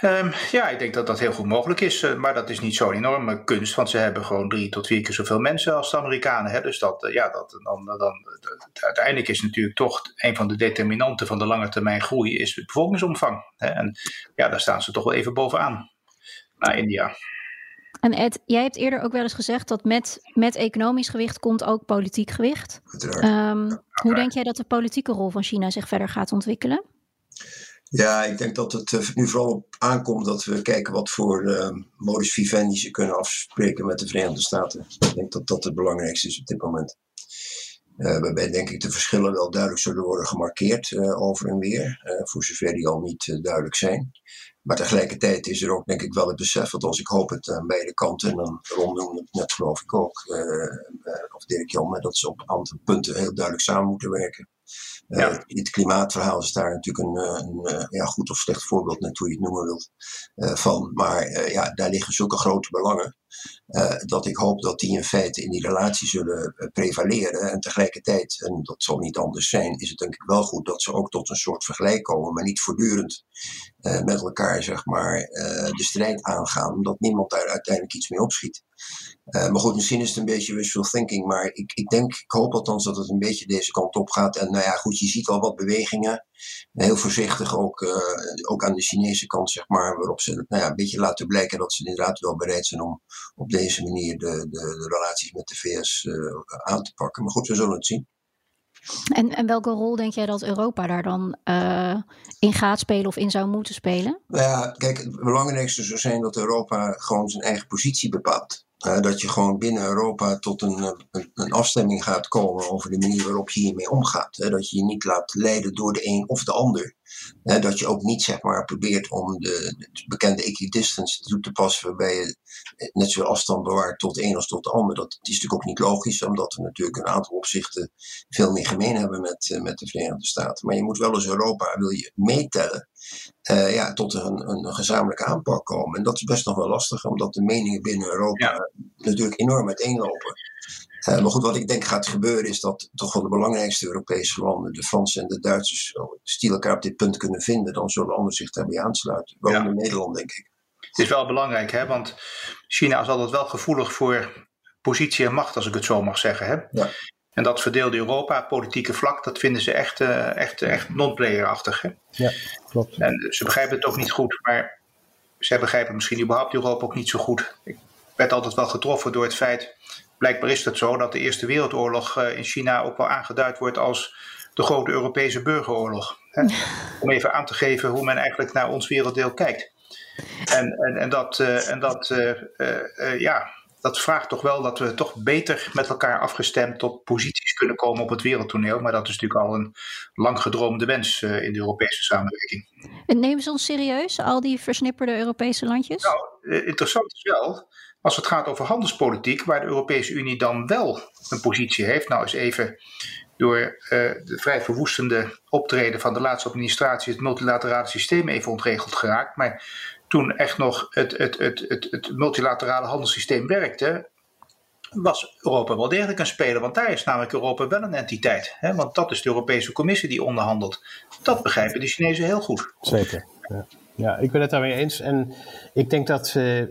Um, ja, ik denk dat dat heel goed mogelijk is. Uh, maar dat is niet zo'n enorme kunst, want ze hebben gewoon drie tot vier keer zoveel mensen als de Amerikanen. Hè? Dus dat, uh, ja, dat, dan, dan, uiteindelijk is natuurlijk toch een van de determinanten van de lange termijn groei is het bevolkingsomvang. Hè? En ja, daar staan ze toch wel even bovenaan, naar India. En Ed, jij hebt eerder ook wel eens gezegd dat met, met economisch gewicht komt ook politiek gewicht. Um, hoe denk jij dat de politieke rol van China zich verder gaat ontwikkelen? Ja, ik denk dat het eh, nu vooral op aankomt dat we kijken wat voor uh, modus vivendi ze kunnen afspreken met de Verenigde Staten. Ik denk dat dat het belangrijkste is op dit moment. Uh, waarbij denk ik de verschillen wel duidelijk zullen worden gemarkeerd uh, over en weer, uh, voor zover die al niet duidelijk zijn. Maar tegelijkertijd is er ook denk ik wel het besef, want als ik hoop het aan beide kanten, en dan rondom het net geloof ik ook, of Dirk Jan, dat ze op aantal punten heel duidelijk samen moeten werken. Ja. Uh, het klimaatverhaal is daar natuurlijk een, een, een, ja, goed of slecht voorbeeld, net hoe je het noemen wilt, van. Maar ja, daar liggen zulke grote belangen. dat ik hoop dat die in feite in die relatie zullen prevaleren. En tegelijkertijd, en dat zal niet anders zijn, is het denk ik wel goed dat ze ook tot een soort vergelijk komen, maar niet voortdurend met elkaar zeg maar, de strijd aangaan, omdat niemand daar uiteindelijk iets mee opschiet. Uh, maar goed, misschien is het een beetje wishful thinking. Maar ik, ik denk, ik hoop althans dat het een beetje deze kant op gaat. En nou ja, goed, je ziet al wat bewegingen. Heel voorzichtig ook, uh, ook aan de Chinese kant, zeg maar. Waarop ze nou ja, een beetje laten blijken dat ze inderdaad wel bereid zijn om op deze manier de, de, de relaties met de VS eh, aan te pakken. Maar goed, we zullen het zien. En, en welke rol denk jij dat Europa daar dan uh, in gaat spelen of in zou moeten spelen? Nou ja, kijk, het belangrijkste zou zijn dat Europa gewoon zijn eigen positie bepaalt. Dat je gewoon binnen Europa tot een, een, afstemming gaat komen over de manier waarop je hiermee omgaat. Dat je je niet laat leiden door de een of de ander. Dat je ook niet zeg maar, probeert om de, de bekende equidistance toe te passen, waarbij je net zoveel afstand bewaart tot de een als tot de ander. Dat is natuurlijk ook niet logisch, omdat we natuurlijk een aantal opzichten veel meer gemeen hebben met, uh, met de Verenigde Staten. Maar je moet wel als Europa, wil je meetellen, uh, ja, tot een, een, gezamenlijke aanpak komen. En dat is best nog wel lastig, omdat de meningen binnen Europa ja. natuurlijk enorm uiteenlopen. Uh, maar goed, wat ik denk gaat gebeuren is dat toch wel de belangrijkste Europese landen, de Fransen en de Duitsers, die elkaar op dit punt kunnen vinden, dan zullen anderen zich daarbij aansluiten. Ja. in Nederland, denk ik. Het is wel belangrijk, hè? want China is altijd wel gevoelig voor positie en macht, als ik het zo mag zeggen. Hè? Ja. En dat verdeelde Europa, politieke vlak, dat vinden ze echt, uh, echt, echt non-playerachtig. Hè? Ja, klopt. En ze begrijpen het ook niet goed, maar zij begrijpen misschien überhaupt Europa ook niet zo goed. Ik werd altijd wel getroffen door het feit, blijkbaar is het zo, dat de Eerste Wereldoorlog uh, in China ook wel aangeduid wordt als de grote Europese burgeroorlog. Hè? Om even aan te geven hoe men eigenlijk naar ons werelddeel kijkt. En, en, en dat, uh, en dat ja, dat vraagt toch wel dat we toch beter met elkaar afgestemd tot posities kunnen komen op het wereldtoneel. Maar dat is natuurlijk al een lang gedroomde wens uh, in de Europese samenwerking. En nemen ze ons serieus, al die versnipperde Europese landjes? Nou, interessant is wel, als het gaat over handelspolitiek, waar de Europese Unie dan wel een positie heeft. Nou, is even door uh, de vrij verwoestende optreden van de laatste administratie het multilaterale systeem even ontregeld geraakt. Maar toen echt nog het, het, het, het, het multilaterale handelssysteem werkte, was Europa wel degelijk een speler. Want daar is namelijk Europa wel een entiteit. Hè? Want dat is de Europese Commissie die onderhandelt. Dat begrijpen de Chinezen heel goed. Zeker. Ja. Ja, ik ben het daarmee eens. En ik denk dat. Uh,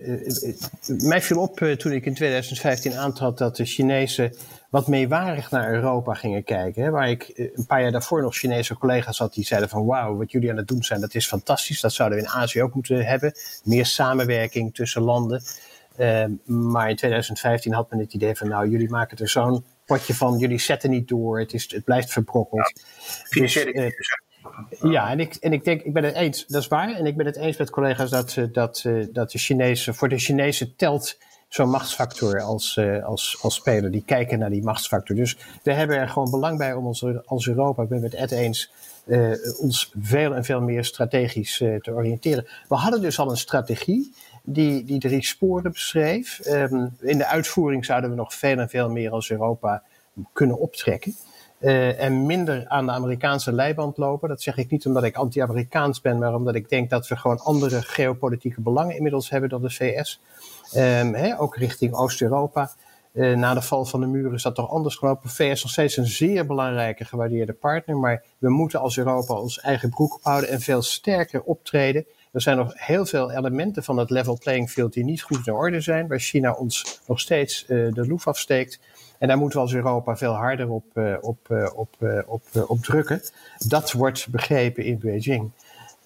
mij viel op toen ik in 2015 aantrad dat de Chinezen wat meewarig naar Europa gingen kijken. Hè, waar ik een paar jaar daarvoor nog Chinese collega's had die zeiden van wauw, wat jullie aan het doen zijn, dat is fantastisch. Dat zouden we in Azië ook moeten hebben. Meer samenwerking tussen landen. Uh, maar in 2015 had men het idee van nou, jullie maken er zo'n potje van, jullie zetten niet door, het, is, het blijft verbrokkeld. Ja, dus, ja, en ik, en ik denk, ik ben het eens, dat is waar. En ik ben het eens met collega's dat, eh, dat, eh, dat de Chinese, voor de Chinezen telt zo'n machtsfactor als, eh, als, als speler. Die kijken naar die machtsfactor. Dus we hebben er gewoon belang bij om ons als Europa, ik ben het met Ed eens, ons veel en veel meer strategisch te oriënteren. We hadden dus al een strategie die, die drie sporen beschreef. Um, in de uitvoering zouden we nog veel en veel meer als Europa kunnen optrekken. Uh, en minder aan de Amerikaanse leiband lopen. Dat zeg ik niet omdat ik anti-Amerikaans ben, maar omdat ik denk dat we gewoon andere geopolitieke belangen inmiddels hebben dan de VS. Ehm, ook richting Oost-Europa. Uh, na de val van de muur is dat toch anders gelopen. VS is nog steeds een zeer belangrijke, gewaardeerde partner. Maar we moeten als Europa ons eigen broek ophouden en veel sterker optreden. Er zijn nog heel veel elementen van het level playing field die niet goed in orde zijn. Waar China ons nog steeds uh, de loef afsteekt. En daar moeten we als Europa veel harder op, uh, op, uh, op, op, op drukken. Dat wordt begrepen in Beijing.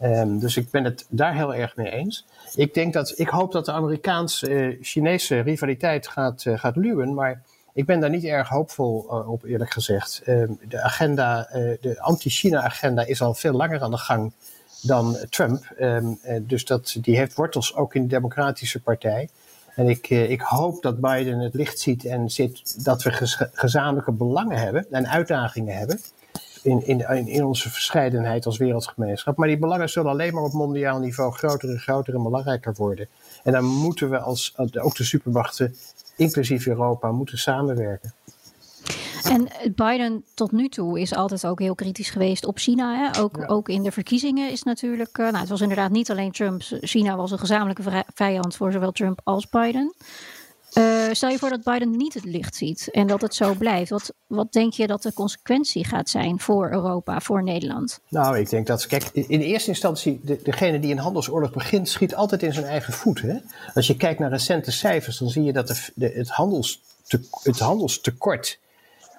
Um, dus ik ben het daar heel erg mee eens. Ik, denk dat, ik hoop dat de Amerikaans-Chinese rivaliteit gaat, gaat luwen, maar ik ben daar niet erg hoopvol op, eerlijk gezegd. Um, de agenda, de anti-China-agenda is al veel langer aan de gang dan Trump. Um, dus dat, die heeft wortels ook in de Democratische Partij. En ik, eh, ik hoop dat Biden het licht ziet en ziet dat we gezamenlijke belangen hebben en uitdagingen hebben. In, in, in onze verscheidenheid als wereldgemeenschap. Maar die belangen zullen alleen maar op mondiaal niveau groter en groter en belangrijker worden. En dan moeten we als, ook de supermachten, inclusief Europa, moeten samenwerken. En Biden tot nu toe is altijd ook heel kritisch geweest op China. Hè? Ook, ook in de verkiezingen is natuurlijk. Uh, nou, het was inderdaad niet alleen Trump. China was een gezamenlijke vijand voor zowel Trump als Biden. Uh, stel je voor dat Biden niet het licht ziet en dat het zo blijft. Wat, wat denk je dat de consequentie gaat zijn voor Europa, voor Nederland? Nou, ik denk dat, kijk, in eerste instantie, de, degene die een handelsoorlog begint, schiet altijd in zijn eigen voet. Hè? Als je kijkt naar recente cijfers, dan zie je dat de, de, het, handels het handelstekort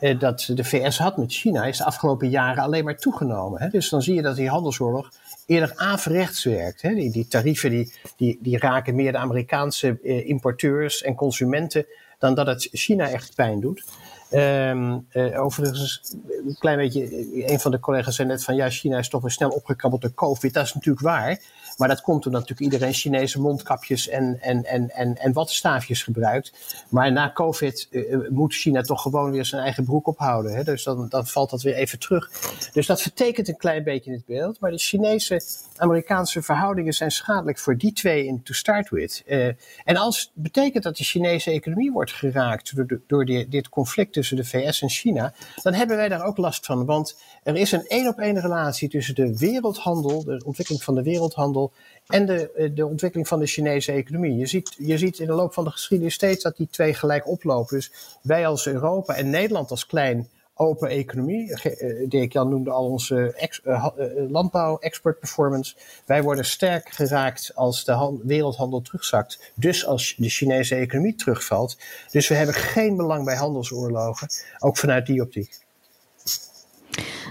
eh, dat de VS had met China is de afgelopen jaren alleen maar toegenomen. Hè? Dus dan zie je dat die handelsoorlog eerder averechts werkt. Hè? Die, die tarieven die, die, die raken meer de Amerikaanse eh, importeurs en consumenten dan dat het China echt pijn doet. Um, uh, overigens, een klein beetje, een van de collega's zei net van ja, China is toch weer snel opgekrabbeld door COVID. Dat is natuurlijk waar. Maar dat komt omdat natuurlijk iedereen Chinese mondkapjes en, en, en, en, en wattenstaafjes gebruikt. Maar na COVID uh, moet China toch gewoon weer zijn eigen broek ophouden. Hè? Dus dan, dan valt dat weer even terug. Dus dat vertekent een klein beetje in het beeld. Maar de Chinese-Amerikaanse verhoudingen zijn schadelijk voor die twee in to start with. Uh, en als betekent dat de Chinese economie wordt geraakt door, door die, dit conflict tussen de VS en China, dan hebben wij daar ook last van. Want er is een één op één relatie tussen de wereldhandel, de ontwikkeling van de wereldhandel en de, eh, de ontwikkeling van de Chinese economie. Je ziet, je ziet in de loop van de geschiedenis steeds dat die twee gelijk oplopen. Dus wij als Europa en Nederland als klein open economie. Eh, Dirk Jan noemde al onze ex, uh, landbouw, export performance. Wij worden sterk geraakt als de wereldhandel terugzakt. Dus als de Chinese economie terugvalt. Dus we hebben geen belang bij handelsoorlogen. Ook vanuit die optiek.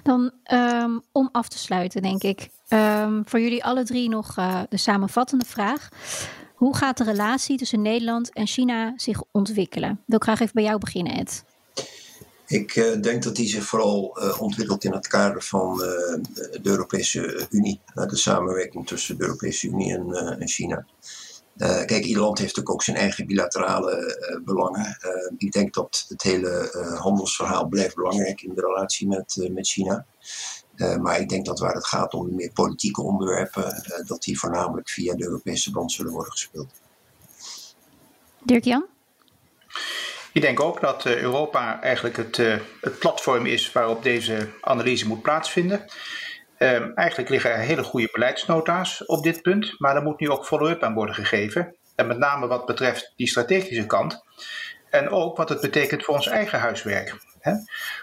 Dan um, om af te sluiten, denk ik. Um, voor jullie alle drie nog uh, de samenvattende vraag. Hoe gaat de relatie tussen Nederland en China zich ontwikkelen? Ik wil graag even bij jou beginnen, Ed. Ik uh, denk dat die zich vooral uh, ontwikkelt in het kader van de Europese Unie. de samenwerking tussen de Europese Unie en, en China. kijk, ieder land heeft natuurlijk ook zijn eigen bilaterale belangen. ik denk dat het hele handelsverhaal blijft belangrijk in de relatie met, met China. Maar ik denk dat waar het gaat om de meer politieke onderwerpen, dat die voornamelijk via de Europese band zullen worden gespeeld. Dirk-Jan? Ik denk ook dat eh, Europa eigenlijk het, eh, het platform is waarop deze analyse moet plaatsvinden. Ehm, eigenlijk liggen er hele goede beleidsnota's op dit punt, maar er moet nu ook follow-up aan worden gegeven. En met name wat betreft die strategische kant. En ook wat het betekent voor ons eigen huiswerk.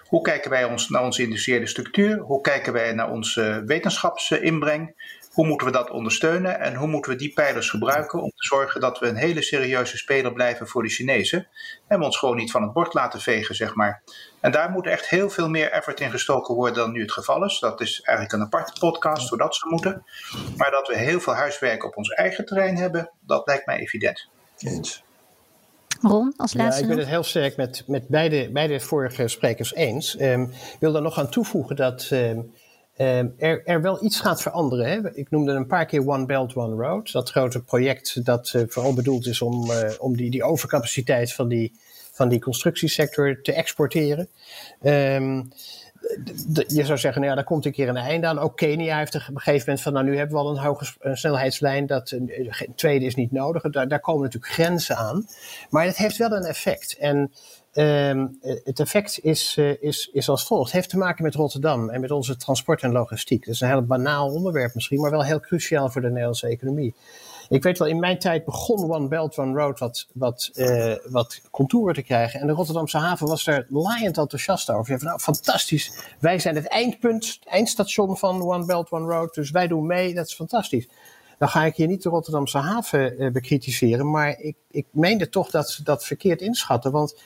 Hoe kijken wij ons naar onze industriële structuur? Hoe kijken wij naar onze wetenschapsinbreng? Hoe moeten we dat ondersteunen en hoe moeten we die pijlers gebruiken om te zorgen dat we een hele serieuze speler blijven voor de Chinezen en we ons gewoon niet van het bord laten vegen, zeg maar. En daar moet echt heel veel meer effort in gestoken worden dan nu het geval is. Dat is eigenlijk een aparte podcast, hoe dat ze moeten. Maar dat we heel veel huiswerk op ons eigen terrein hebben, dat lijkt mij evident. Eens. Ron, als laatste. Ja, ik ben het heel sterk met, met beide, beide vorige sprekers eens. Ehm, ik wil daar nog aan toevoegen dat ehm, ehm, er, er wel iets gaat veranderen. Hè? Ik noemde een paar keer One Belt, One Road. Dat grote project dat uh, vooral bedoeld is om, uh, om die, die overcapaciteit van die, van die constructiesector te exporteren je zou zeggen, nou ja, daar komt een keer een einde aan. Ook Kenia heeft op een gegeven moment van, nou nu hebben we al een hoge snelheidslijn, dat een tweede is niet nodig. Daar, daar komen natuurlijk grenzen aan. Maar het heeft wel een effect. En uh, het effect is, uh, is, is als volgt. Het heeft te maken met Rotterdam en met onze transport en logistiek. Dat is een heel banaal onderwerp misschien, maar wel heel cruciaal voor de Nederlandse economie. Ik weet wel, in mijn tijd begon One Belt, One Road wat, wat, uh, wat contouren te krijgen. En de Rotterdamse haven was daar laaiend enthousiast over. Nou, fantastisch. Wij zijn het eindpunt, het eindstation van One Belt, One Road. Dus wij doen mee, dat is fantastisch. Dan ga ik hier niet de Rotterdamse haven uh, bekritiseren. Maar ik, ik meende toch dat ze dat verkeerd inschatten. Want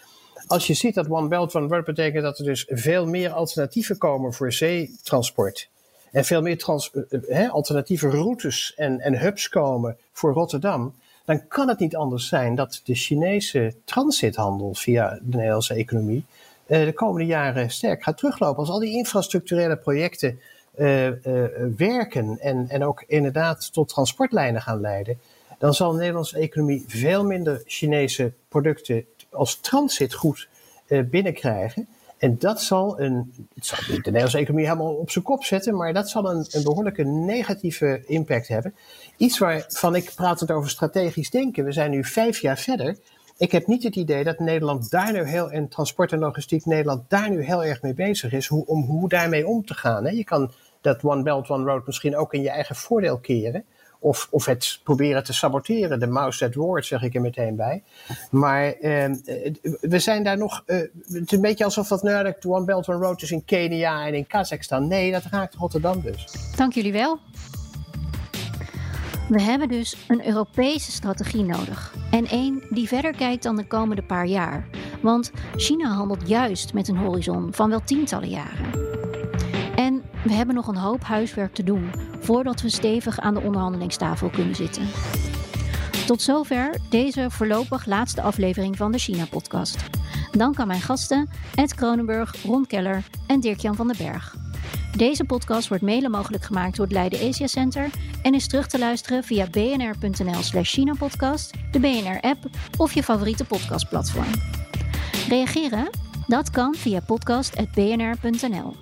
als je ziet dat One Belt, One Road betekent dat er dus veel meer alternatieven komen voor zeetransport en veel meer eh, eh, alternatieve routes en, en hubs komen voor Rotterdam, dan kan het niet anders zijn dat de Chinese transithandel via de Nederlandse economie uh, de komende jaren sterk gaat teruglopen. Als al die infrastructurele projecten werken en, en ook inderdaad tot transportlijnen gaan leiden, dan zal de Nederlandse economie veel minder Chinese producten als transitgoed binnenkrijgen. En dat zal, een, het zal de Nederlandse economie helemaal op zijn kop zetten, maar dat zal een, een behoorlijke negatieve impact hebben. Iets waarvan ik praat het over strategisch denken. We zijn nu vijf jaar verder. Ik heb niet het idee dat Nederland daar nu heel, en transport en logistiek Nederland daar nu heel erg mee bezig is, hoe, om hoe daarmee om te gaan. Hè? Je kan dat One Belt, One Road misschien ook in je eigen voordeel keren. Of, of het proberen te saboteren. De mouse at word zeg ik er meteen bij. Maar uh, we zijn daar nog. Uh, het is een beetje alsof dat nou, One Belt One Road is in Kenia en in Kazachstan. Nee, dat raakt Rotterdam dus. Dank jullie wel. We hebben dus een Europese strategie nodig. En één die verder kijkt dan de komende paar jaar. Want China handelt juist met een horizon van wel tientallen jaren. We hebben nog een hoop huiswerk te doen voordat we stevig aan de onderhandelingstafel kunnen zitten. Tot zover deze voorlopig laatste aflevering van de China-podcast. Dank aan mijn gasten Ed Kronenburg, Ron Keller en Dirk-Jan van den Berg. Deze podcast wordt mede mogelijk gemaakt door het Leiden Asia Center en is terug te luisteren via bnr.nl slash China-podcast, de BNR-app of je favoriete podcastplatform. Reageren? Dat kan via podcast.bnr.nl.